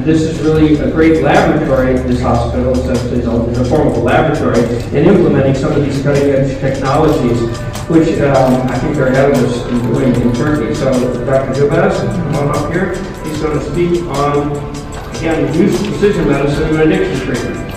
And this is really a great laboratory, this hospital, essentially is a- is form of a laboratory, in implementing some of these cutting-edge technologies, which um, I think they're ahead of us in doing in Turkey. So Dr. Gilbert, come on up here. He's going to speak on, again, use precision medicine in addiction treatment.